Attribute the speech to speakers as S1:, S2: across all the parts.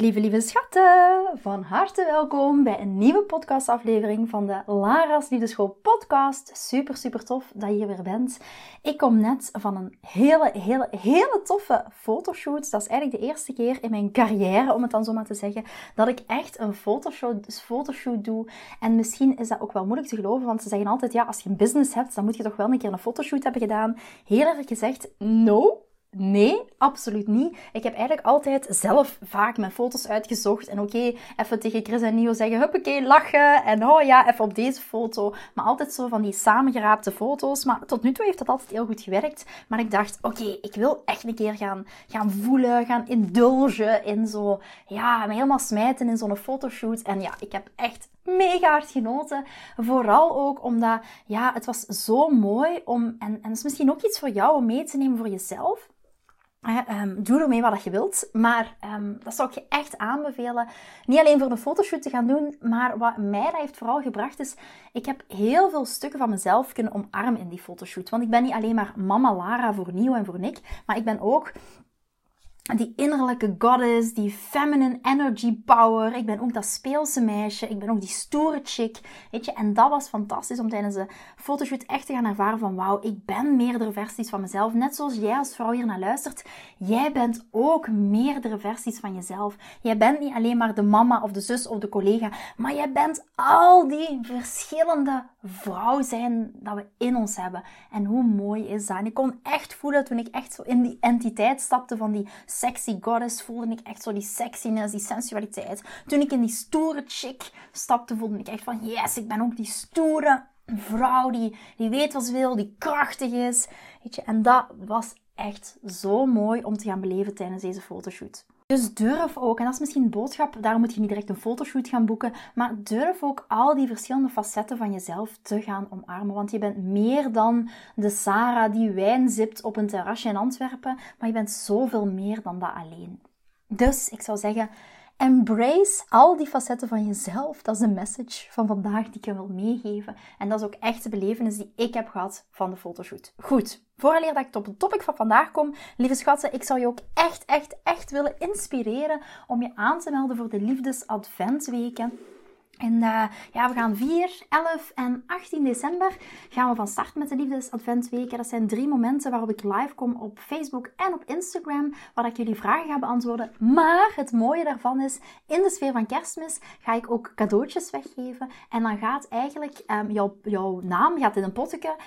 S1: Lieve, lieve schatten, van harte welkom bij een nieuwe podcastaflevering van de Lara's Liefdeschool podcast. Super, super tof dat je hier weer bent. Ik kom net van een hele, hele, hele toffe fotoshoot. Dat is eigenlijk de eerste keer in mijn carrière, om het dan zo maar te zeggen, dat ik echt een fotoshoot, fotoshoot doe. En misschien is dat ook wel moeilijk te geloven, want ze zeggen altijd, ja, als je een business hebt, dan moet je toch wel een keer een fotoshoot hebben gedaan. Heel erg gezegd, no, Nee, absoluut niet. Ik heb eigenlijk altijd zelf vaak mijn foto's uitgezocht. En oké, even tegen Chris en Nio zeggen, huppakee, lachen. En oh ja, even op deze foto. Maar altijd zo van die samengeraapte foto's. Maar tot nu toe heeft dat altijd heel goed gewerkt. Maar ik dacht, oké, ik wil echt een keer gaan, gaan voelen, gaan indulgen in zo, ja, me helemaal smijten in zo'n fotoshoot. En ja, ik heb echt mega hard genoten. Vooral ook omdat, ja, het was zo mooi om, en, en is misschien ook iets voor jou om mee te nemen voor jezelf. Um, doe ermee wat je wilt. Maar um, dat zou ik je echt aanbevelen. Niet alleen voor een fotoshoot te gaan doen. Maar wat mij dat heeft vooral gebracht is... Ik heb heel veel stukken van mezelf kunnen omarmen in die fotoshoot. Want ik ben niet alleen maar mama Lara voor Nieuw en voor Nick. Maar ik ben ook die innerlijke goddess, die feminine energy power. Ik ben ook dat speelse meisje. Ik ben ook die stoere chick. Weet je, en dat was fantastisch om tijdens de fotoshoot echt te gaan ervaren van wauw, ik ben meerdere versies van mezelf. Net zoals jij als vrouw hier naar luistert. Jij bent ook meerdere versies van jezelf. Jij bent niet alleen maar de mama of de zus of de collega, maar jij bent al die verschillende vrouw zijn dat we in ons hebben. En hoe mooi is dat? En ik kon echt voelen toen ik echt zo in die entiteit stapte van die sexy goddess, voelde ik echt zo die sexiness, die sensualiteit. Toen ik in die stoere chick stapte, voelde ik echt van yes, ik ben ook die stoere vrouw die, die weet wat ze wil, die krachtig is. Weet je, en dat was echt zo mooi om te gaan beleven tijdens deze fotoshoot. Dus durf ook, en dat is misschien een boodschap, daarom moet je niet direct een fotoshoot gaan boeken, maar durf ook al die verschillende facetten van jezelf te gaan omarmen. Want je bent meer dan de Sarah die wijn zipt op een terrasje in Antwerpen, maar je bent zoveel meer dan dat alleen. Dus ik zou zeggen, Embrace al die facetten van jezelf. Dat is de message van vandaag die ik je wil meegeven. En dat is ook echt de belevenis die ik heb gehad van de fotoshoot. Goed, vooraleer dat ik op het topic van vandaag kom, lieve schatten, ik zou je ook echt, echt, echt willen inspireren om je aan te melden voor de Liefdesadventweken. En uh, ja, we gaan 4, 11 en 18 december gaan we van start met de Liefdesadventweken. Dat zijn drie momenten waarop ik live kom op Facebook en op Instagram, waar ik jullie vragen ga beantwoorden. Maar het mooie daarvan is, in de sfeer van kerstmis ga ik ook cadeautjes weggeven. En dan gaat eigenlijk um, jouw, jouw naam gaat in een potje.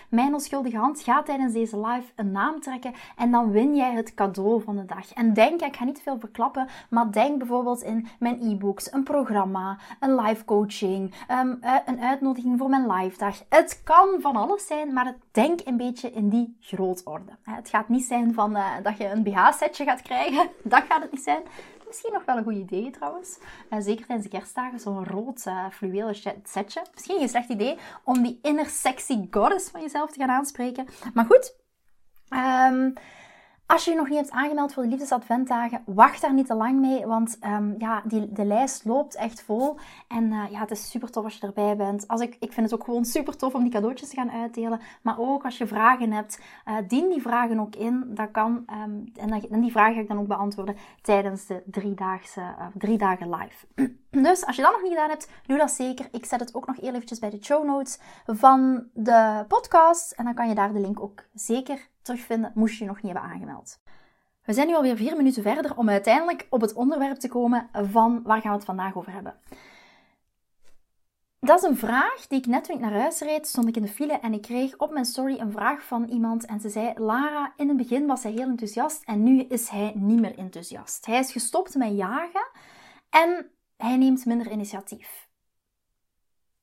S1: Mijn onschuldige hand gaat tijdens deze live een naam trekken. En dan win jij het cadeau van de dag. En denk, ik ga niet veel verklappen, maar denk bijvoorbeeld in mijn e-books, een programma, een live coaching, um, een uitnodiging voor mijn live dag. Het kan van alles zijn, maar denk een beetje in die grootorde. Het gaat niet zijn van, uh, dat je een BH-setje gaat krijgen. Dat gaat het niet zijn. Misschien nog wel een goed idee trouwens. Zeker tijdens de kerstdagen, zo'n rood uh, fluwelen setje. Misschien geen slecht idee om die inner sexy goddess van jezelf te gaan aanspreken. Maar goed, um, als je je nog niet hebt aangemeld voor de Liefdesadventdagen, wacht daar niet te lang mee, want um, ja, die, de lijst loopt echt vol. En uh, ja, het is super tof als je erbij bent. Als ik, ik vind het ook gewoon super tof om die cadeautjes te gaan uitdelen. Maar ook als je vragen hebt, uh, dien die vragen ook in. Dat kan, um, en, die vragen ga ik dan ook beantwoorden tijdens de uh, drie dagen live. Dus als je dat nog niet gedaan hebt, doe dat zeker. Ik zet het ook nog eventjes bij de show notes van de podcast. En dan kan je daar de link ook zeker terugvinden, moest je je nog niet hebben aangemeld. We zijn nu alweer vier minuten verder om uiteindelijk op het onderwerp te komen van waar gaan we het vandaag over hebben. dat is een vraag die ik net toen ik naar huis reed, stond ik in de file en ik kreeg op mijn story een vraag van iemand en ze zei, Lara, in het begin was hij heel enthousiast en nu is hij niet meer enthousiast. Hij is gestopt met jagen en hij neemt minder initiatief.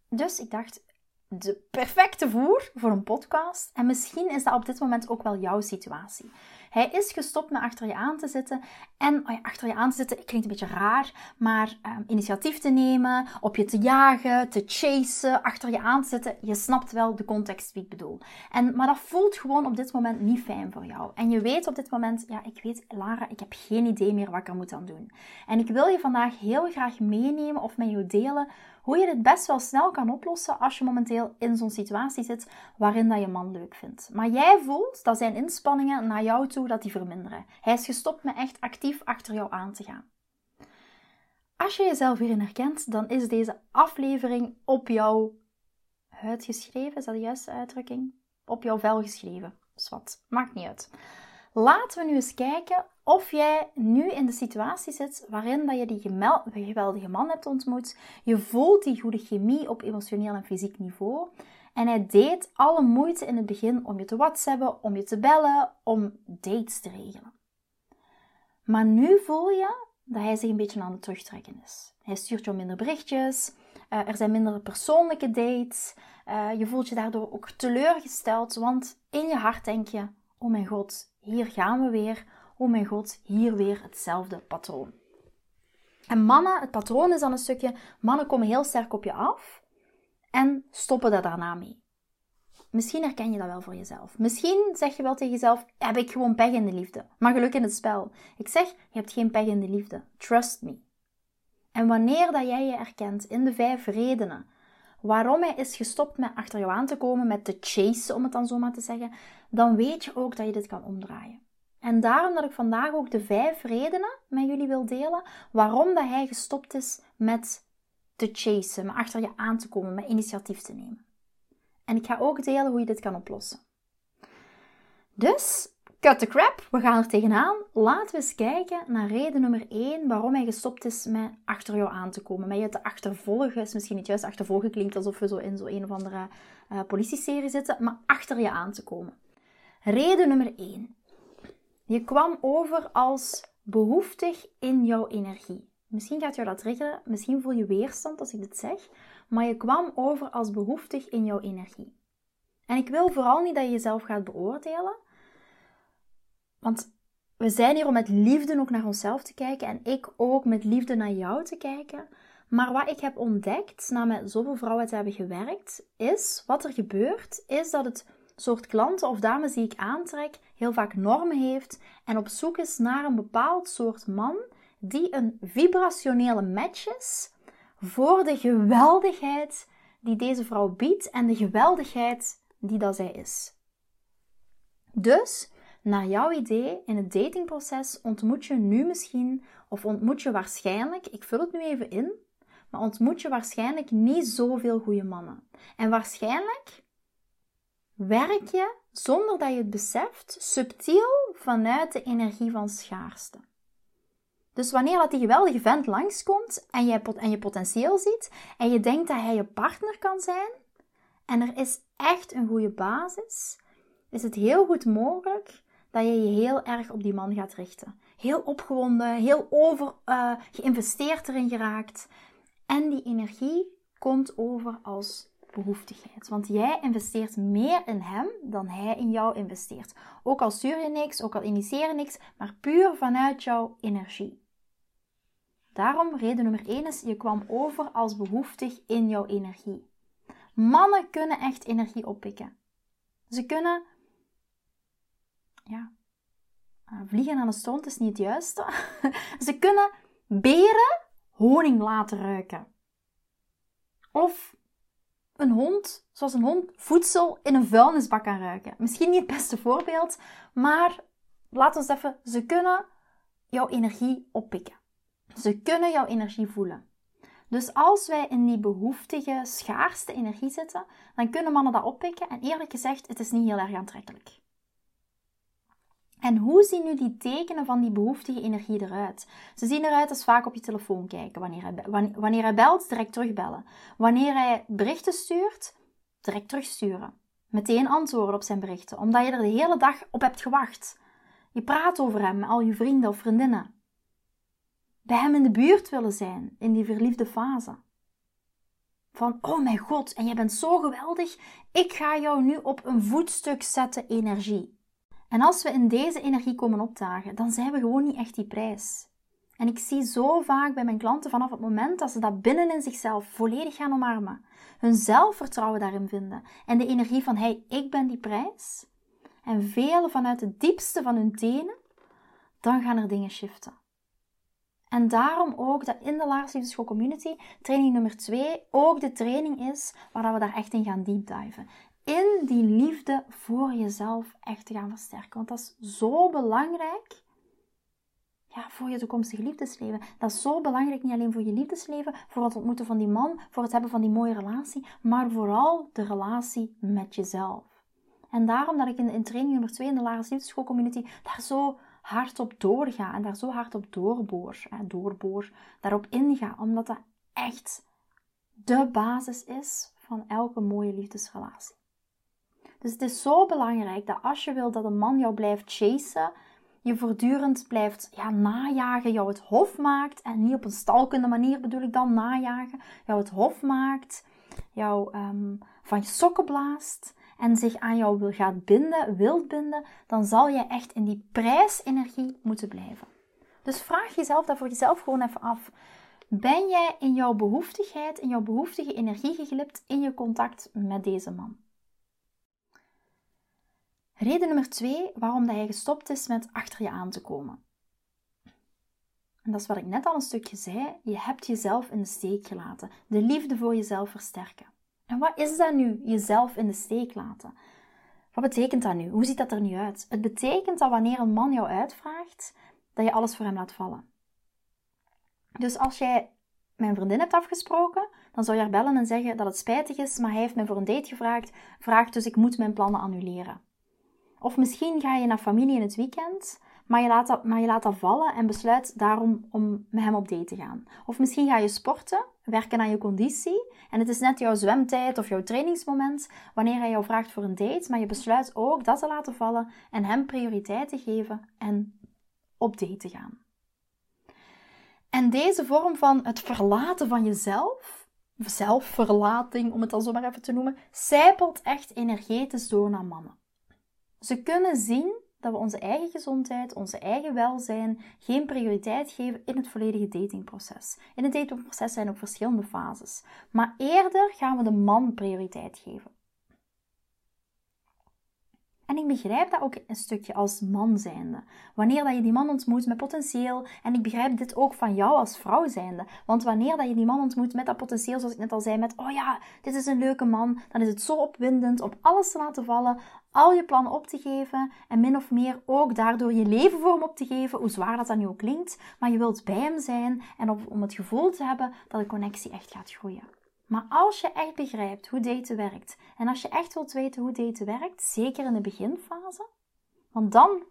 S1: Dus ik dacht, de perfecte voer voor een podcast. En misschien is dat op dit moment ook wel jouw situatie. Hij is gestopt met achter je aan te zitten. En oh achter je aan te zitten klinkt een beetje raar, maar um, initiatief te nemen, op je te jagen, te chasen, achter je aan te zitten. Je snapt wel de context wie ik bedoel. En, maar dat voelt gewoon op dit moment niet fijn voor jou. En je weet op dit moment, ja, ik weet, Lara, ik heb geen idee meer wat ik er moet aan doen. En ik wil je vandaag heel graag meenemen of met je delen hoe je dit best wel snel kan oplossen als je momenteel in zo'n situatie zit waarin dat je man leuk vindt. Maar jij voelt dat zijn inspanningen naar jou toe dat die verminderen. Hij is gestopt met echt actief achter jou aan te gaan. Als je jezelf hierin herkent, dan is deze aflevering op jouw huid geschreven. Is dat de juiste uitdrukking? Op jouw vel geschreven. Zwat, maakt niet uit. Laten we nu eens kijken of jij nu in de situatie zit waarin dat je die geweldige man hebt ontmoet. Je voelt die goede chemie op emotioneel en fysiek niveau. En hij deed alle moeite in het begin om je te whatsappen, om je te bellen, om dates te regelen. Maar nu voel je dat hij zich een beetje aan het terugtrekken is. Hij stuurt jou minder berichtjes, uh, er zijn minder persoonlijke dates. Uh, je voelt je daardoor ook teleurgesteld, want in je hart denk je: Oh mijn god, hier gaan we weer. Oh mijn god, hier weer hetzelfde patroon. En mannen, het patroon is dan een stukje, mannen komen heel sterk op je af en stoppen daar daarna mee. Misschien herken je dat wel voor jezelf. Misschien zeg je wel tegen jezelf: heb ik gewoon pech in de liefde. Maar geluk in het spel. Ik zeg: je hebt geen pech in de liefde. Trust me. En wanneer dat jij je erkent in de vijf redenen waarom hij is gestopt met achter jou aan te komen, met te chase, om het dan zo maar te zeggen, dan weet je ook dat je dit kan omdraaien. En daarom dat ik vandaag ook de vijf redenen met jullie wil delen waarom dat hij gestopt is met te chasen, met achter je aan te komen, met initiatief te nemen. En ik ga ook delen hoe je dit kan oplossen. Dus Cut the crap, we gaan er tegenaan. Laten we eens kijken naar reden nummer 1 waarom hij gestopt is met achter jou aan te komen. Met je te achtervolgen is misschien niet juist achtervolgen, klinkt alsof we zo in zo'n een of andere uh, politieserie zitten, maar achter je aan te komen. Reden nummer 1. Je kwam over als behoeftig in jouw energie. Misschien gaat jou dat triggeren, misschien voel je weerstand als ik dit zeg, maar je kwam over als behoeftig in jouw energie. En ik wil vooral niet dat je jezelf gaat beoordelen, want we zijn hier om met liefde ook naar onszelf te kijken en ik ook met liefde naar jou te kijken. Maar wat ik heb ontdekt, na met zoveel vrouwen te hebben gewerkt, is wat er gebeurt, is dat het soort klanten of dames die ik aantrek heel vaak normen heeft en op zoek is naar een bepaald soort man die een vibrationele match is voor de geweldigheid die deze vrouw biedt en de geweldigheid die dat zij is. Dus naar jouw idee, in het datingproces ontmoet je nu misschien, of ontmoet je waarschijnlijk, ik vul het nu even in, maar ontmoet je waarschijnlijk niet zoveel goede mannen. En waarschijnlijk werk je, zonder dat je het beseft, subtiel vanuit de energie van schaarste. Dus wanneer dat die geweldige vent langskomt en je, en je potentieel ziet en je denkt dat hij je partner kan zijn en er is echt een goede basis, is het heel goed mogelijk dat je je heel erg op die man gaat richten. Heel opgewonden, heel over uh, geïnvesteerd erin geraakt. En die energie komt over als behoeftigheid. Want jij investeert meer in hem dan hij in jou investeert. Ook al stuur je niks, ook al initieer je niks, maar puur vanuit jouw energie. Daarom, reden nummer 1 is, je kwam over als behoeftig in jouw energie. Mannen kunnen echt energie oppikken. Ze kunnen ja, eh, vliegen aan de stront is niet het juiste. Ze kunnen beren honing laten ruiken. Of een hond, zoals een hond, voedsel in een vuilnisbak kan ruiken. Misschien niet het beste voorbeeld, maar laat ons even, ze kunnen jouw energie oppikken. Ze kunnen jouw energie voelen. Dus als wij in die behoeftige, schaarste energie zitten, dan kunnen mannen dat oppikken. En eerlijk gezegd, het is niet heel erg aantrekkelijk. En hoe zien nu die tekenen van die behoeftige energie eruit? Ze zien eruit als vaak op je telefoon kijken. Wanneer hij, wanneer hij belt, direct terugbellen. Wanneer hij berichten stuurt, direct terugsturen. Meteen antwoorden op zijn berichten, omdat je er de hele dag op hebt gewacht. Je praat over hem met al je vrienden of vriendinnen. Bij hem in de buurt willen zijn, in die verliefde fase. Van, oh mijn god, en jij bent zo geweldig, ik ga jou nu op een voetstuk zetten energie. En als we in deze energie komen opdagen, dan zijn we gewoon niet echt die prijs. En ik zie zo vaak bij mijn klanten vanaf het moment dat ze dat binnen in zichzelf volledig gaan omarmen, hun zelfvertrouwen daarin vinden en de energie van hey, ik ben die prijs. En velen vanuit het diepste van hun tenen, dan gaan er dingen shiften. En daarom ook dat in de Laarsliefdeschool Community, training nummer 2, ook de training is waar we daar echt in gaan deepdiven in die liefde voor jezelf echt te gaan versterken. Want dat is zo belangrijk ja, voor je toekomstige liefdesleven. Dat is zo belangrijk, niet alleen voor je liefdesleven, voor het ontmoeten van die man, voor het hebben van die mooie relatie, maar vooral de relatie met jezelf. En daarom dat ik in, in training nummer 2 in de Lagers Liefdeschool Community daar zo hard op doorga en daar zo hard op doorboor, hè, doorboor daarop inga, omdat dat echt de basis is van elke mooie liefdesrelatie. Dus het is zo belangrijk dat als je wilt dat een man jou blijft chasen, je voortdurend blijft ja, najagen, jou het hof maakt, en niet op een stalkende manier bedoel ik dan najagen, jou het hof maakt, jou um, van je sokken blaast en zich aan jou wil gaat binden, wilt binden, dan zal je echt in die prijsenergie moeten blijven. Dus vraag jezelf daar voor jezelf gewoon even af. Ben jij in jouw behoeftigheid, in jouw behoeftige energie geglipt in je contact met deze man? Reden nummer twee waarom dat je gestopt is met achter je aan te komen. En dat is wat ik net al een stukje zei. Je hebt jezelf in de steek gelaten. De liefde voor jezelf versterken. En wat is dat nu, jezelf in de steek laten? Wat betekent dat nu? Hoe ziet dat er nu uit? Het betekent dat wanneer een man jou uitvraagt, dat je alles voor hem laat vallen. Dus als jij mijn vriendin hebt afgesproken, dan zou je haar bellen en zeggen dat het spijtig is, maar hij heeft me voor een date gevraagd, vraagt dus ik moet mijn plannen annuleren. Of misschien ga je naar familie in het weekend, maar je, laat dat, maar je laat dat vallen en besluit daarom om met hem op date te gaan. Of misschien ga je sporten, werken aan je conditie en het is net jouw zwemtijd of jouw trainingsmoment wanneer hij jou vraagt voor een date, maar je besluit ook dat te laten vallen en hem prioriteit te geven en op date te gaan. En deze vorm van het verlaten van jezelf, zelfverlating om het al zo maar even te noemen, zijpelt echt energetisch door naar mannen. Ze kunnen zien dat we onze eigen gezondheid, onze eigen welzijn geen prioriteit geven in het volledige datingproces. In het datingproces zijn ook verschillende fases. Maar eerder gaan we de man prioriteit geven. En ik begrijp dat ook een stukje als man zijnde. Wanneer dat je die man ontmoet met potentieel, en ik begrijp dit ook van jou als vrouw zijnde. Want wanneer dat je die man ontmoet met dat potentieel, zoals ik net al zei, met oh ja, dit is een leuke man, dan is het zo opwindend om alles te laten vallen, al je plannen op te geven en min of meer ook daardoor je leven voor hem op te geven, hoe zwaar dat dan nu ook klinkt. Maar je wilt bij hem zijn en om het gevoel te hebben dat de connectie echt gaat groeien. Maar als je echt begrijpt hoe daten werkt en als je echt wilt weten hoe daten werkt, zeker in de beginfase, want dan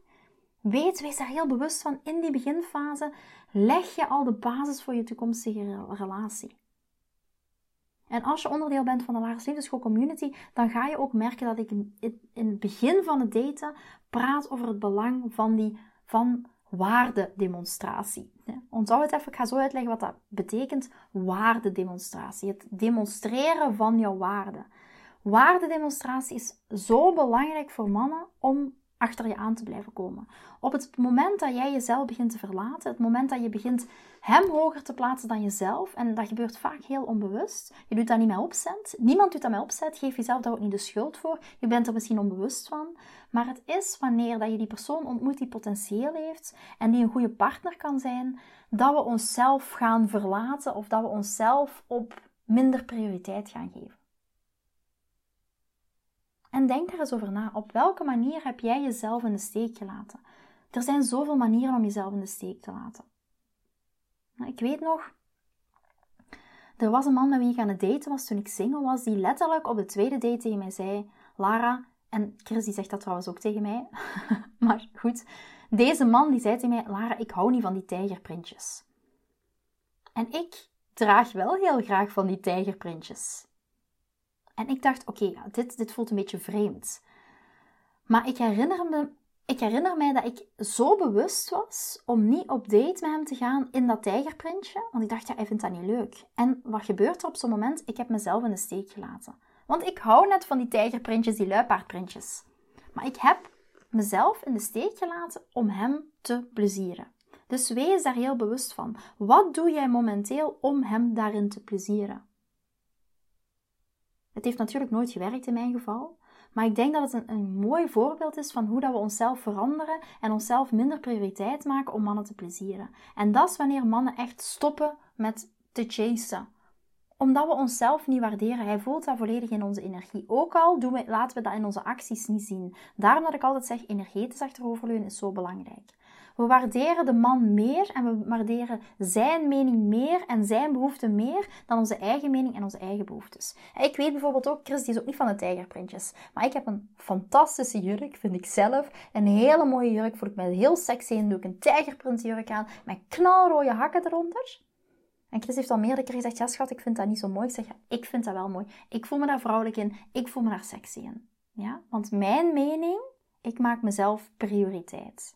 S1: weet, wees daar heel bewust van, in die beginfase leg je al de basis voor je toekomstige relatie. En als je onderdeel bent van de Lagers Liefdeschool Community, dan ga je ook merken dat ik in het begin van het daten praat over het belang van die van waardedemonstratie. Onthoud het even, ik ga zo uitleggen wat dat betekent, waardedemonstratie. Het demonstreren van jouw waarde. Waardedemonstratie is zo belangrijk voor mannen om achter je aan te blijven komen. Op het moment dat jij jezelf begint te verlaten, het moment dat je begint hem hoger te plaatsen dan jezelf, en dat gebeurt vaak heel onbewust, je doet dat niet met opzet, niemand doet dat met opzet, geef jezelf daar ook niet de schuld voor, je bent er misschien onbewust van, maar het is wanneer dat je die persoon ontmoet die potentieel heeft en die een goede partner kan zijn, dat we onszelf gaan verlaten of dat we onszelf op minder prioriteit gaan geven. En denk daar eens over na. Op welke manier heb jij jezelf in de steek gelaten? Er zijn zoveel manieren om jezelf in de steek te laten. Nou, ik weet nog, er was een man met wie ik aan het daten was toen ik single was, die letterlijk op de tweede date tegen mij zei: Lara, en Chris die zegt dat trouwens ook tegen mij, Maar goed, deze man die zei tegen mij, Lara, ik hou niet van die tijgerprintjes. En ik draag wel heel graag van die tijgerprintjes. En ik dacht, oké, dit, dit voelt een beetje vreemd. Maar ik herinner, me, ik herinner mij dat ik zo bewust was om niet op date met hem te gaan in dat tijgerprintje. Want ik dacht, ja, hij vindt dat niet leuk. En wat gebeurt er op zo'n moment? Ik heb mezelf in de steek gelaten. Want ik hou net van die tijgerprintjes, die luipaardprintjes. Maar ik heb mezelf in de steek gelaten om hem te plezieren. Dus wees daar heel bewust van. Wat doe jij momenteel om hem daarin te plezieren? Het heeft natuurlijk nooit gewerkt in mijn geval. Maar ik denk dat het een, een mooi voorbeeld is van hoe dat we onszelf veranderen en onszelf minder prioriteit maken om mannen te plezieren. En dat is wanneer mannen echt stoppen met te chasen omdat we onszelf niet waarderen. Hij voelt dat volledig in onze energie. Ook al doen we, laten we dat in onze acties niet zien. Daarom dat ik altijd zeg, energetisch achteroverleunen is zo belangrijk. We waarderen de man meer en we waarderen zijn mening meer en zijn behoeften meer dan onze eigen mening en onze eigen behoeftes. Ik weet bijvoorbeeld ook, Chris die is ook niet van de tijgerprintjes, maar ik heb een fantastische jurk, vind ik zelf. Een hele mooie jurk, voel ik me heel sexy in, doe ik een tijgerprintjurk aan met knalrode hakken eronder. En Chris heeft al meerdere keer gezegd, ja schat, ik vind dat niet zo mooi. Ik zeg, ja, ik vind dat wel mooi. Ik voel me daar vrouwelijk in. Ik voel me daar sexy in. Ja? Want mijn mening, ik maak mezelf prioriteit.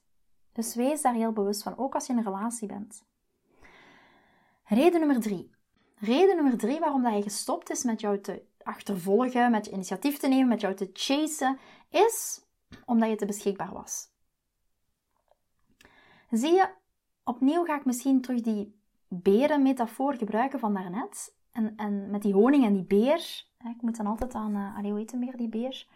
S1: Dus wees daar heel bewust van, ook als je in een relatie bent. Reden nummer drie. Reden nummer drie waarom dat je gestopt is met jou te achtervolgen, met je initiatief te nemen, met jou te chasen, is omdat je te beschikbaar was. Zie je, opnieuw ga ik misschien terug die berenmetafoor gebruiken van daarnet. En, en met die honing en die beer. Ik moet dan altijd aan, uh, allee, hoe heet meer, die beer?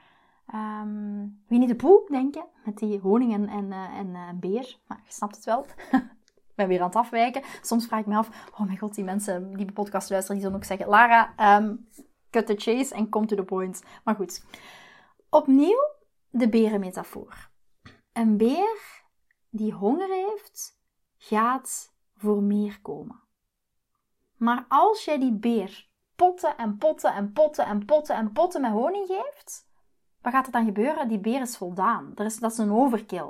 S1: Um, Winnie de Poe denken. Met die honing en, en, uh, en uh, beer. Maar je snapt het wel. ik ben weer aan het afwijken. Soms vraag ik me af, oh mijn god, die mensen die de podcast luisteren, die zullen ook zeggen, Lara, um, cut the chase en come to the point. Maar goed. Opnieuw de berenmetafoor. Een beer die honger heeft, gaat voor meer komen. Maar als jij die beer potten en potten en potten en potten en potten met honing geeft, wat gaat er dan gebeuren? Die beer is voldaan. Er is, dat is een overkill.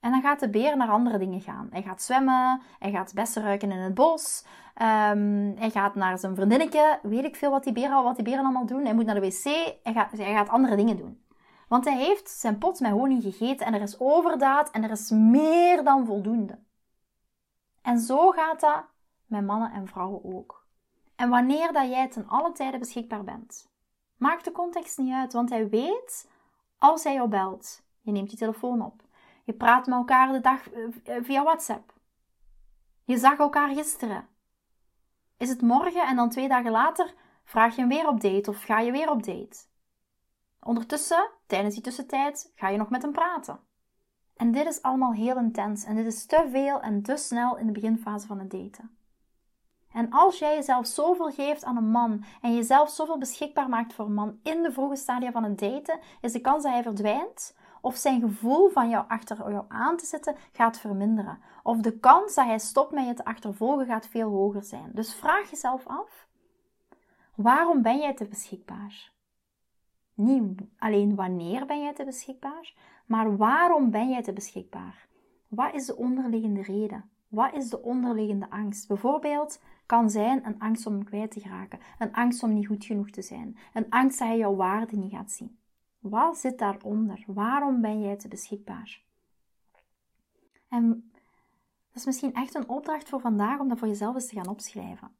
S1: En dan gaat de beer naar andere dingen gaan. Hij gaat zwemmen, hij gaat bessen ruiken in het bos, um, hij gaat naar zijn vriendinnetje, weet ik veel wat die beren, wat die beren allemaal doen. Hij moet naar de wc, hij gaat, hij gaat andere dingen doen. Want hij heeft zijn pot met honing gegeten en er is overdaad en er is meer dan voldoende. En zo gaat dat met mannen en vrouwen ook. En wanneer dat jij ten alle tijden beschikbaar bent, maakt de context niet uit, want hij weet als hij jou belt, je neemt je telefoon op, je praat met elkaar de dag eh, eh, via WhatsApp, je zag elkaar gisteren. Is het morgen en dan twee dagen later vraag je hem weer op date of ga je weer op date? Ondertussen, tijdens die tussentijd, ga je nog met hem praten. En dit is allemaal heel intens en dit is te veel en te snel in de beginfase van het daten. En als jij jezelf zoveel geeft aan een man en jezelf zoveel beschikbaar maakt voor een man in de vroege stadia van het daten, is de kans dat hij verdwijnt of zijn gevoel van jou achter jou aan te zitten gaat verminderen. Of de kans dat hij stopt met je te achtervolgen gaat veel hoger zijn. Dus vraag jezelf af: waarom ben jij te beschikbaar? Niet alleen wanneer ben jij te beschikbaar, maar waarom ben jij te beschikbaar? Wat is de onderliggende reden? Wat is de onderliggende angst? Bijvoorbeeld kan zijn een angst om kwijt te geraken, een angst om niet goed genoeg te zijn, een angst dat hij jouw waarde niet gaat zien. Wat zit daaronder? Waarom ben jij te beschikbaar? En dat is misschien echt een opdracht voor vandaag om dat voor jezelf eens te gaan opschrijven.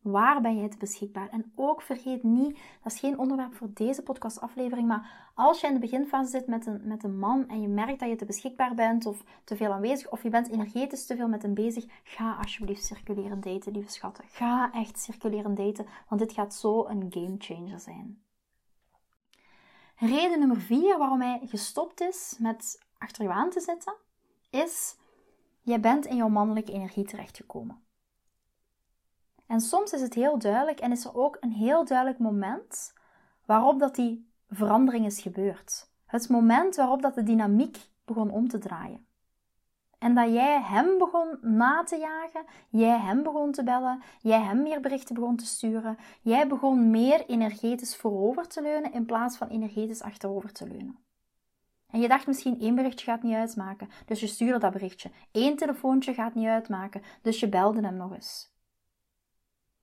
S1: Waar ben jij te beschikbaar? En ook vergeet niet, dat is geen onderwerp voor deze podcastaflevering, maar als je in de beginfase zit met een, met een man en je merkt dat je te beschikbaar bent of te veel aanwezig of je bent energetisch te veel met hem bezig, ga alsjeblieft circuleren daten, lieve schatten. Ga echt circuleren daten, want dit gaat zo een game changer zijn. Reden nummer vier waarom hij gestopt is met achter je aan te zitten, is: jij bent in jouw mannelijke energie terechtgekomen. En soms is het heel duidelijk en is er ook een heel duidelijk moment waarop dat die verandering is gebeurd. Het moment waarop dat de dynamiek begon om te draaien. En dat jij hem begon na te jagen, jij hem begon te bellen, jij hem meer berichten begon te sturen, jij begon meer energetisch voorover te leunen in plaats van energetisch achterover te leunen. En je dacht misschien één berichtje gaat niet uitmaken, dus je stuurde dat berichtje. Eén telefoontje gaat niet uitmaken, dus je belde hem nog eens.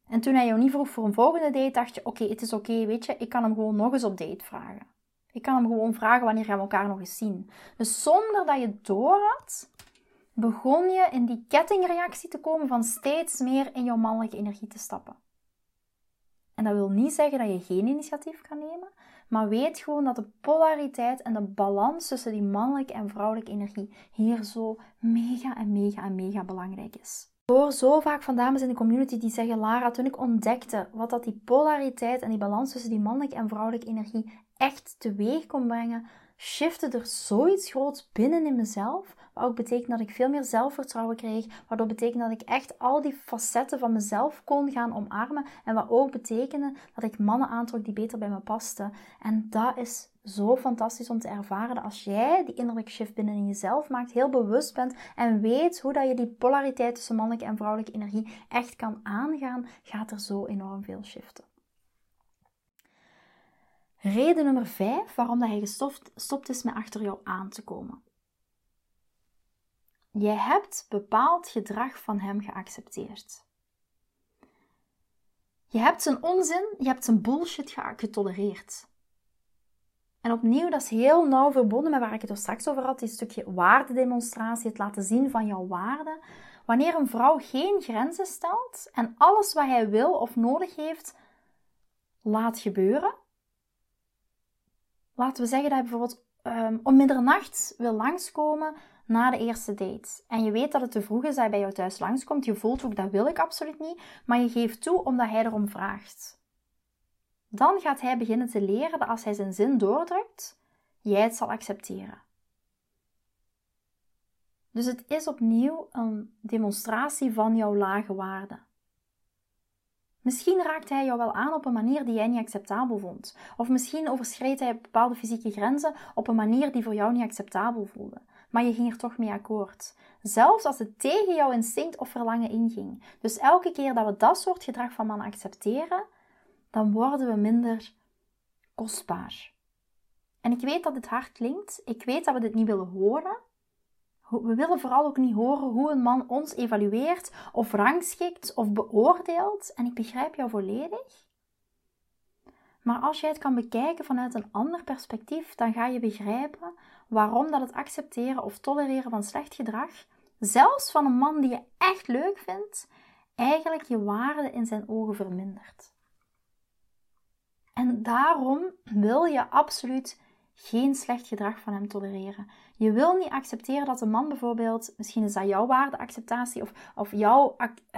S1: En toen hij jou niet vroeg voor een volgende date, dacht je: Oké, het is oké, weet je, ik kan hem gewoon nog eens op date vragen. Ik kan hem gewoon vragen wanneer we elkaar nog eens zien. Dus zonder dat je het door had, begon je in die kettingreactie te komen van steeds meer in jouw mannelijke energie te stappen. En dat wil niet zeggen dat je geen initiatief kan nemen, maar weet gewoon dat de polariteit en de balans tussen die mannelijke en vrouwelijke energie hier zo mega en mega en mega belangrijk is. Hoor zo vaak van dames in de community die zeggen: Lara, toen ik ontdekte wat dat die polariteit en die balans tussen die mannelijke en vrouwelijke energie echt teweeg kon brengen, shifte er zoiets groots binnen in mezelf. Wat ook betekent dat ik veel meer zelfvertrouwen kreeg. Waardoor betekent dat ik echt al die facetten van mezelf kon gaan omarmen. En wat ook betekende dat ik mannen aantrok die beter bij me pasten. En dat is zo fantastisch om te ervaren dat als jij die innerlijke shift binnen in jezelf maakt, heel bewust bent en weet hoe dat je die polariteit tussen mannelijke en vrouwelijke energie echt kan aangaan, gaat er zo enorm veel shiften. Reden nummer 5 waarom dat hij gestopt is met achter jou aan te komen. Jij hebt bepaald gedrag van hem geaccepteerd. Je hebt zijn onzin, je hebt zijn bullshit getolereerd. En opnieuw, dat is heel nauw verbonden met waar ik het er straks over had, die stukje waardedemonstratie, het laten zien van jouw waarde. Wanneer een vrouw geen grenzen stelt en alles wat hij wil of nodig heeft laat gebeuren, laten we zeggen dat hij bijvoorbeeld um, om middernacht wil langskomen na de eerste date. En je weet dat het te vroeg is dat hij bij jou thuis langskomt. Je voelt ook dat wil ik absoluut niet. Maar je geeft toe omdat hij erom vraagt. Dan gaat hij beginnen te leren dat als hij zijn zin doordrukt, jij het zal accepteren. Dus het is opnieuw een demonstratie van jouw lage waarde. Misschien raakt hij jou wel aan op een manier die jij niet acceptabel vond. Of misschien overschreed hij bepaalde fysieke grenzen op een manier die voor jou niet acceptabel voelde. Maar je ging er toch mee akkoord. Zelfs als het tegen jouw instinct of verlangen inging. Dus elke keer dat we dat soort gedrag van mannen accepteren, dan worden we minder kostbaar. En ik weet dat dit hard klinkt. Ik weet dat we dit niet willen horen. We willen vooral ook niet horen hoe een man ons evalueert of rangschikt of beoordeelt. En ik begrijp jou volledig. Maar als jij het kan bekijken vanuit een ander perspectief, dan ga je begrijpen waarom dat het accepteren of tolereren van slecht gedrag, zelfs van een man die je echt leuk vindt, eigenlijk je waarde in zijn ogen vermindert. En daarom wil je absoluut geen slecht gedrag van hem tolereren. Je wil niet accepteren dat een man bijvoorbeeld, misschien is dat jouw waardeacceptatie of, of jouw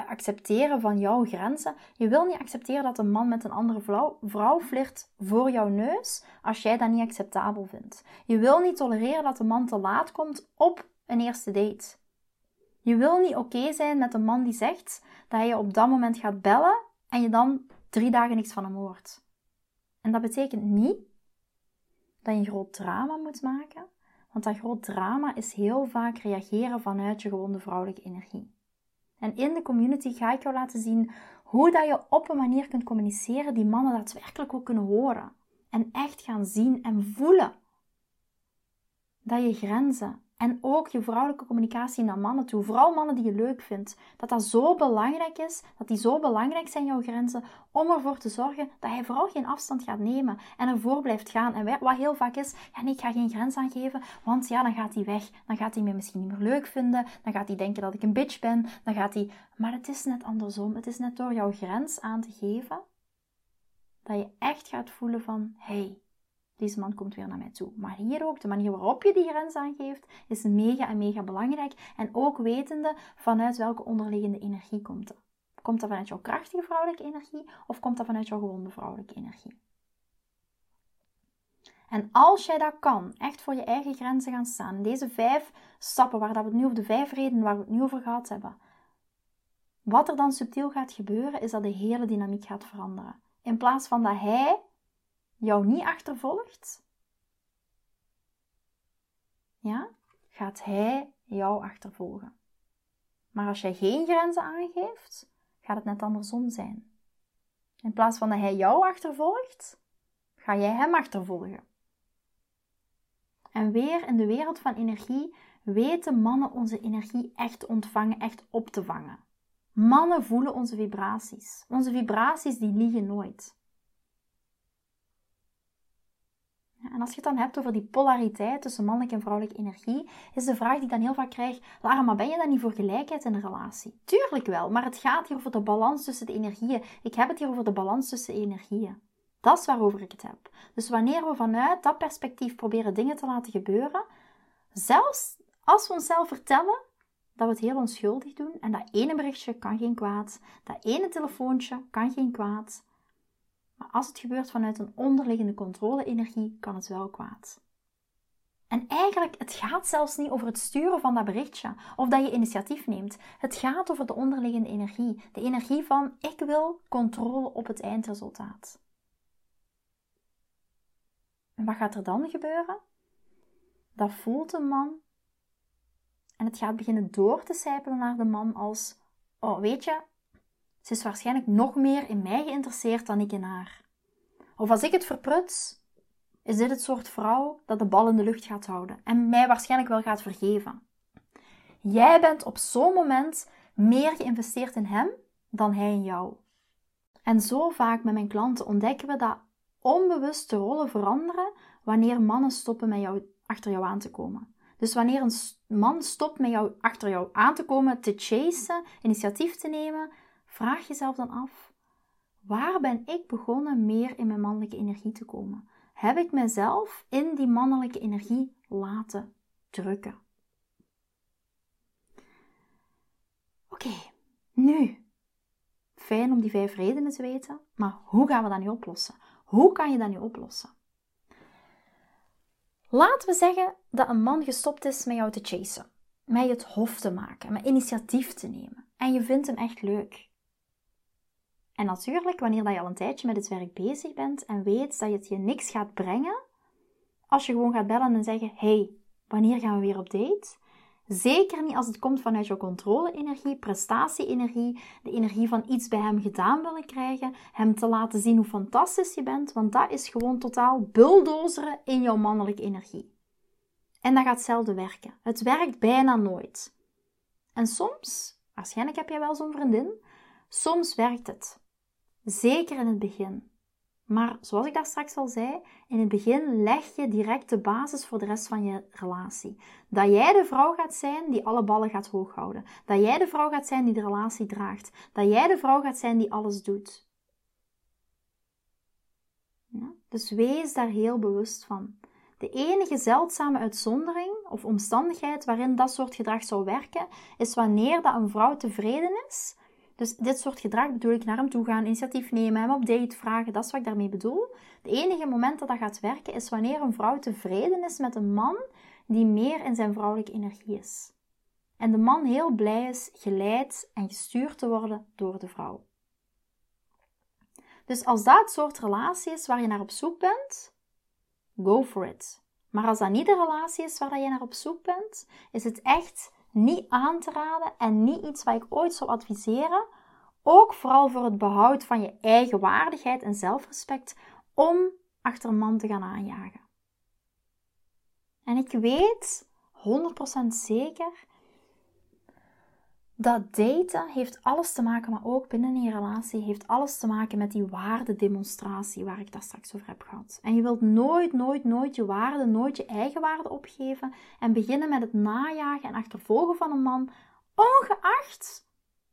S1: accepteren van jouw grenzen. Je wil niet accepteren dat een man met een andere vrouw, vrouw flirt voor jouw neus als jij dat niet acceptabel vindt. Je wil niet tolereren dat een man te laat komt op een eerste date. Je wil niet oké zijn met een man die zegt dat hij je op dat moment gaat bellen en je dan drie dagen niks van hem hoort. En dat betekent niet dat je een groot drama moet maken, want dat groot drama is heel vaak reageren vanuit je gewonde vrouwelijke energie. En in de community ga ik jou laten zien hoe dat je op een manier kunt communiceren die mannen daadwerkelijk ook kunnen horen. En echt gaan zien en voelen dat je grenzen en ook je vrouwelijke communicatie naar mannen toe, vooral mannen die je leuk vindt, dat dat zo belangrijk is, dat die zo belangrijk zijn, jouw grenzen, om ervoor te zorgen dat hij vooral geen afstand gaat nemen en ervoor blijft gaan. En wat heel vaak is, ja nee, ik ga geen grens aangeven, want ja, dan gaat hij weg, dan gaat hij me misschien niet meer leuk vinden, dan gaat hij denken dat ik een bitch ben, dan gaat hij... Maar het is net andersom, het is net door jouw grens aan te geven, dat je echt gaat voelen van, hey, deze man komt weer naar mij toe. Maar hier ook, de manier waarop je die grens aangeeft, is mega en mega belangrijk. En ook wetende vanuit welke onderliggende energie komt dat. Komt dat vanuit jouw krachtige vrouwelijke energie of komt dat vanuit jouw gewonde vrouwelijke energie? En als jij dat kan, echt voor je eigen grenzen gaan staan, deze vijf stappen waar dat we nu over de vijf redenen waar we het nu over gehad hebben, wat er dan subtiel gaat gebeuren, is dat de hele dynamiek gaat veranderen. In plaats van dat hij jou niet achtervolgt, ja, gaat hij jou achtervolgen. Maar als jij geen grenzen aangeeft, gaat het net andersom zijn. In plaats van dat hij jou achtervolgt, ga jij hem achtervolgen. En weer in de wereld van energie weten mannen onze energie echt ontvangen, echt op te vangen. Mannen voelen onze vibraties. Onze vibraties die liegen nooit. En als je het dan hebt over die polariteit tussen mannelijke en vrouwelijke energie, is de vraag die ik dan heel vaak krijg: Lara, maar ben je dan niet voor gelijkheid in een relatie? Tuurlijk wel, maar het gaat hier over de balans tussen de energieën. Ik heb het hier over de balans tussen energieën. Dat is waarover ik het heb. Dus wanneer we vanuit dat perspectief proberen dingen te laten gebeuren, zelfs als we onszelf vertellen dat we het heel onschuldig doen en dat ene berichtje kan geen kwaad, dat ene telefoontje kan geen kwaad, maar als het gebeurt vanuit een onderliggende controle-energie, kan het wel kwaad. En eigenlijk, het gaat zelfs niet over het sturen van dat berichtje of dat je initiatief neemt. Het gaat over de onderliggende energie. De energie van ik wil controle op het eindresultaat. En wat gaat er dan gebeuren? Dat voelt een man en het gaat beginnen door te sijpelen naar de man als: Oh, weet je, ze is waarschijnlijk nog meer in mij geïnteresseerd dan ik in haar. Of als ik het verpruts, is dit het soort vrouw dat de bal in de lucht gaat houden en mij waarschijnlijk wel gaat vergeven. Jij bent op zo'n moment meer geïnvesteerd in hem dan hij in jou. En zo vaak met mijn klanten ontdekken we dat onbewuste rollen veranderen wanneer mannen stoppen met jou, achter jou aan te komen. Dus wanneer een man stopt met jou achter jou aan te komen, te chasen, initiatief te nemen, vraag jezelf dan af: waar ben ik begonnen meer in mijn mannelijke energie te komen? Heb ik mezelf in die mannelijke energie laten drukken? Oké, nu. Fijn om die vijf redenen te weten, maar hoe gaan we dat nu oplossen? Hoe kan je dat nu oplossen? Laten we zeggen dat een man gestopt is met jou te chasen, met het hof te maken, met initiatief te nemen. En je vindt hem echt leuk. En natuurlijk, wanneer dat je al een tijdje met het werk bezig bent en weet dat het je niks gaat brengen, als je gewoon gaat bellen en zeggen: Hey, wanneer gaan we weer op date? Zeker niet als het komt vanuit jouw controle-energie, prestatie-energie, de energie van iets bij hem gedaan willen krijgen, hem te laten zien hoe fantastisch je bent, want dat is gewoon totaal bulldozeren in jouw mannelijke energie. En dat gaat hetzelfde werken. Het werkt bijna nooit. En soms, waarschijnlijk heb jij wel zo'n vriendin, soms werkt het. Zeker in het begin. Maar zoals ik daar straks al zei, in het begin leg je direct de basis voor de rest van je relatie. Dat jij de vrouw gaat zijn die alle ballen gaat hooghouden. Dat jij de vrouw gaat zijn die de relatie draagt. Dat jij de vrouw gaat zijn die alles doet. Ja? Dus wees daar heel bewust van. De enige zeldzame uitzondering of omstandigheid waarin dat soort gedrag zou werken, is wanneer dat een vrouw tevreden is dus dit soort gedrag bedoel ik naar hem toe gaan, initiatief nemen, hem op date vragen, dat is wat ik daarmee bedoel. Het enige moment dat dat gaat werken is wanneer een vrouw tevreden is met een man die meer in zijn vrouwelijke energie is. En de man heel blij is geleid en gestuurd te worden door de vrouw. Dus als dat het soort relatie is waar je naar op zoek bent, go for it. Maar als dat niet de relatie is waar je naar op zoek bent, is het echt niet aan te raden en niet iets wat ik ooit zou adviseren. Ook vooral voor het behoud van je eigen waardigheid en zelfrespect om achter een man te gaan aanjagen. En ik weet 100% zeker dat daten heeft alles te maken, maar ook binnen een relatie heeft alles te maken met die waardedemonstratie waar ik daar straks over heb gehad. En je wilt nooit, nooit, nooit je waarde, nooit je eigen waarde opgeven en beginnen met het najagen en achtervolgen van een man, ongeacht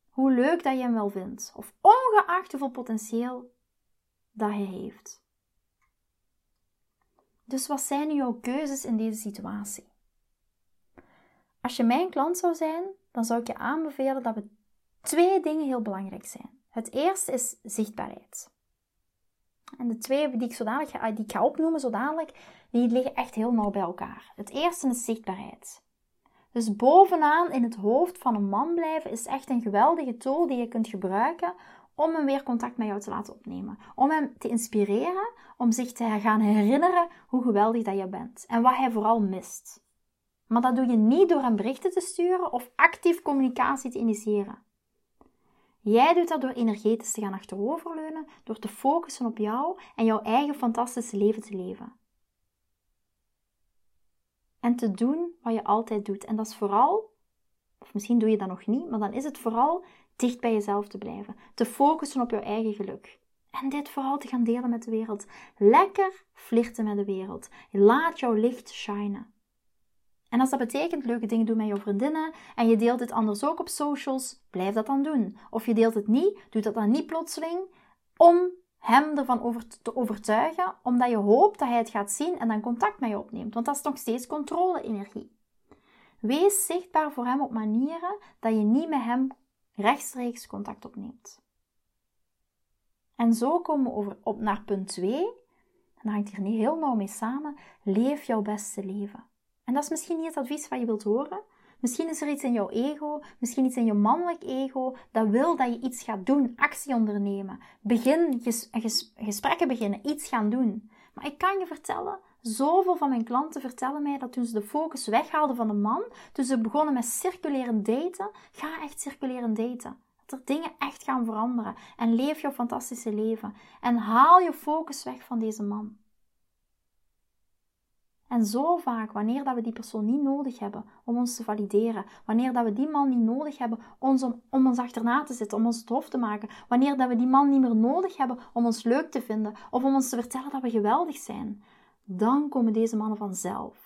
S1: hoe leuk dat je hem wel vindt, of ongeacht hoeveel potentieel dat hij heeft. Dus wat zijn nu jouw keuzes in deze situatie? Als je mijn klant zou zijn, dan zou ik je aanbevelen dat we twee dingen heel belangrijk zijn. Het eerste is zichtbaarheid. En de twee die ik, zodanig ga, die ik opnoemen zo dadelijk, die liggen echt heel nauw bij elkaar. Het eerste is zichtbaarheid. Dus bovenaan in het hoofd van een man blijven is echt een geweldige tool die je kunt gebruiken om hem weer contact met jou te laten opnemen. Om hem te inspireren, om zich te gaan herinneren hoe geweldig dat je bent en wat hij vooral mist. Maar dat doe je niet door hem berichten te sturen of actief communicatie te initiëren. Jij doet dat door energetisch te gaan achteroverleunen, door te focussen op jou en jouw eigen fantastische leven te leven. En te doen wat je altijd doet. En dat is vooral, of misschien doe je dat nog niet, maar dan is het vooral dicht bij jezelf te blijven. Te focussen op jouw eigen geluk. En dit vooral te gaan delen met de wereld. Lekker flirten met de wereld. Laat jouw licht shinen. En als dat betekent leuke dingen doen met jouw vriendinnen en je deelt het anders ook op socials, blijf dat dan doen. Of je deelt het niet, doe dat dan niet plotseling om hem ervan over te overtuigen, omdat je hoopt dat hij het gaat zien en dan contact met je opneemt. Want dat is nog steeds controle-energie. Wees zichtbaar voor hem op manieren dat je niet met hem rechtstreeks contact opneemt. En zo komen we over, op naar punt 2. En dat hangt hier niet heel nauw mee samen. Leef jouw beste leven. En dat is misschien niet het advies wat je wilt horen. Misschien is er iets in jouw ego, misschien iets in je mannelijk ego, dat wil dat je iets gaat doen, actie ondernemen. Begin ges ges gesprekken beginnen, iets gaan doen. Maar ik kan je vertellen, zoveel van mijn klanten vertellen mij dat toen ze de focus weghaalden van de man, toen ze begonnen met circuleren daten, ga echt circuleren daten. Dat er dingen echt gaan veranderen. En leef jouw fantastische leven. En haal je focus weg van deze man. En zo vaak, wanneer dat we die persoon niet nodig hebben om ons te valideren, wanneer dat we die man niet nodig hebben om, om ons achterna te zitten, om ons het hoofd te maken, wanneer dat we die man niet meer nodig hebben om ons leuk te vinden of om ons te vertellen dat we geweldig zijn, dan komen deze mannen vanzelf.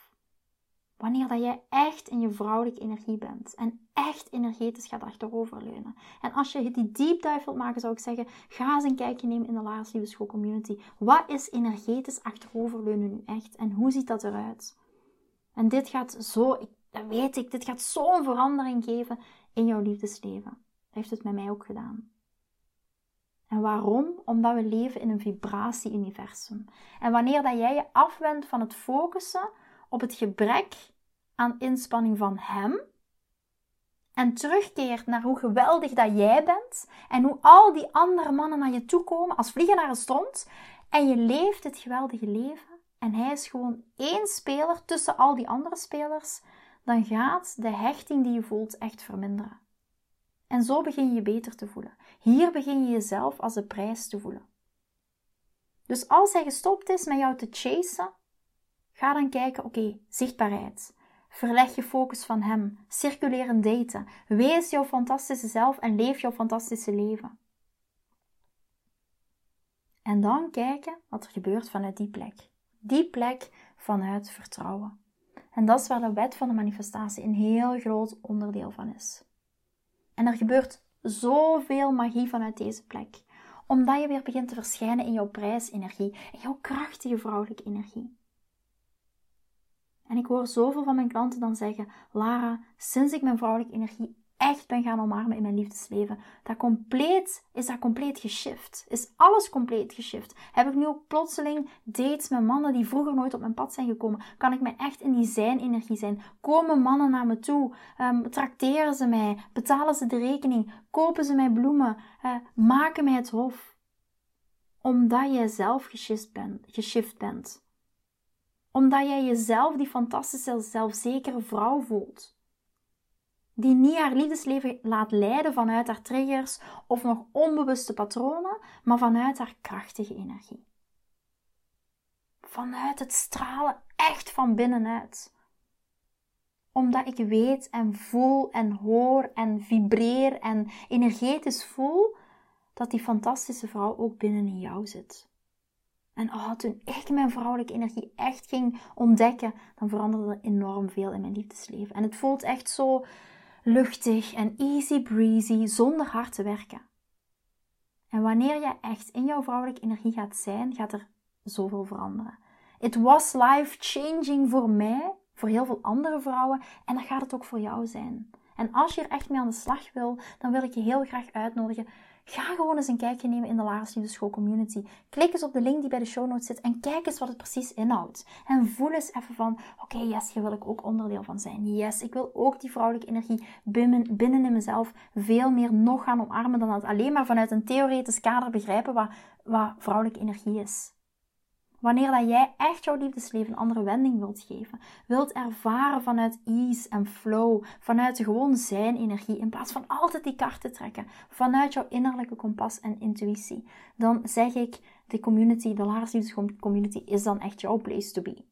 S1: Wanneer dat jij echt in je vrouwelijke energie bent en echt energetisch gaat achteroverleunen. En als je die deep dive wilt maken, zou ik zeggen, ga eens een kijkje nemen in de Laars Liefde Community. Wat is energetisch achteroverleunen nu echt en hoe ziet dat eruit? En dit gaat zo, dat weet ik, dit gaat zo'n verandering geven in jouw liefdesleven. Dat heeft het met mij ook gedaan. En waarom? Omdat we leven in een vibratie-universum. En wanneer dat jij je afwendt van het focussen op het gebrek aan inspanning van hem en terugkeert naar hoe geweldig dat jij bent en hoe al die andere mannen naar je toe komen als vliegen naar een stront en je leeft het geweldige leven en hij is gewoon één speler tussen al die andere spelers, dan gaat de hechting die je voelt echt verminderen. En zo begin je je beter te voelen. Hier begin je jezelf als de prijs te voelen. Dus als hij gestopt is met jou te chasen, Ga dan kijken, oké, zichtbaarheid. Verleg je focus van hem. Circuleer en daten. Wees jouw fantastische zelf en leef jouw fantastische leven. En dan kijken wat er gebeurt vanuit die plek. Die plek vanuit vertrouwen. En dat is waar de wet van de manifestatie een heel groot onderdeel van is. En er gebeurt zoveel magie vanuit deze plek. Omdat je weer begint te verschijnen in jouw prijsenergie, in jouw krachtige vrouwelijke energie. En ik hoor zoveel van mijn klanten dan zeggen: Lara, sinds ik mijn vrouwelijke energie echt ben gaan omarmen in mijn liefdesleven, dat compleet, is dat compleet geshift. Is alles compleet geshift. Heb ik nu ook plotseling dates met mannen die vroeger nooit op mijn pad zijn gekomen? Kan ik me echt in die zijn-energie zijn? Komen mannen naar me toe? Um, trakteren ze mij? Betalen ze de rekening? Kopen ze mij bloemen? Uh, maken mij het hof? Omdat je zelf geshift. Geshift bent omdat jij jezelf die fantastische, zelfzekere vrouw voelt. Die niet haar liefdesleven laat leiden vanuit haar triggers of nog onbewuste patronen, maar vanuit haar krachtige energie. Vanuit het stralen echt van binnenuit. Omdat ik weet en voel en hoor en vibreer en energetisch voel dat die fantastische vrouw ook binnen in jou zit. En oh, toen ik mijn vrouwelijke energie echt ging ontdekken, dan veranderde er enorm veel in mijn liefdesleven. En het voelt echt zo luchtig en easy breezy, zonder hard te werken. En wanneer je echt in jouw vrouwelijke energie gaat zijn, gaat er zoveel veranderen. It was life changing voor mij, voor heel veel andere vrouwen, en dat gaat het ook voor jou zijn. En als je er echt mee aan de slag wil, dan wil ik je heel graag uitnodigen. Ga gewoon eens een kijkje nemen in de Lara's School Community. Klik eens op de link die bij de show notes zit en kijk eens wat het precies inhoudt. En voel eens even van, oké, yes, hier wil ik ook onderdeel van zijn. Yes, ik wil ook die vrouwelijke energie binnen, binnen in mezelf veel meer nog gaan omarmen dan dat alleen maar vanuit een theoretisch kader begrijpen wat, wat vrouwelijke energie is. Wanneer dat jij echt jouw liefdesleven een andere wending wilt geven, wilt ervaren vanuit ease en flow, vanuit gewoon zijn energie, in plaats van altijd die kaarten trekken, vanuit jouw innerlijke kompas en intuïtie, dan zeg ik, de community, de Lars Community is dan echt jouw place to be.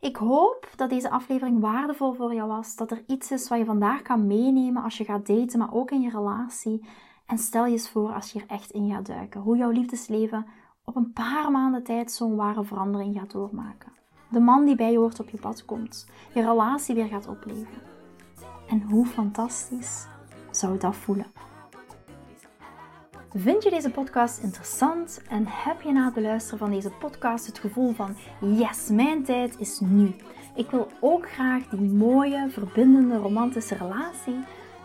S1: Ik hoop dat deze aflevering waardevol voor jou was. Dat er iets is wat je vandaag kan meenemen als je gaat daten, maar ook in je relatie. En stel je eens voor als je er echt in gaat duiken. Hoe jouw liefdesleven op een paar maanden tijd zo'n ware verandering gaat doormaken. De man die bij je hoort op je pad komt. Je relatie weer gaat opleven. En hoe fantastisch zou dat voelen? Vind je deze podcast interessant en heb je na het beluisteren van deze podcast het gevoel van yes, mijn tijd is nu. Ik wil ook graag die mooie, verbindende, romantische relatie.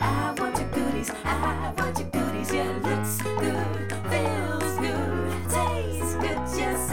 S2: I want your goodies. I want your goodies. Yeah, looks good, feels good, tastes good. Yes,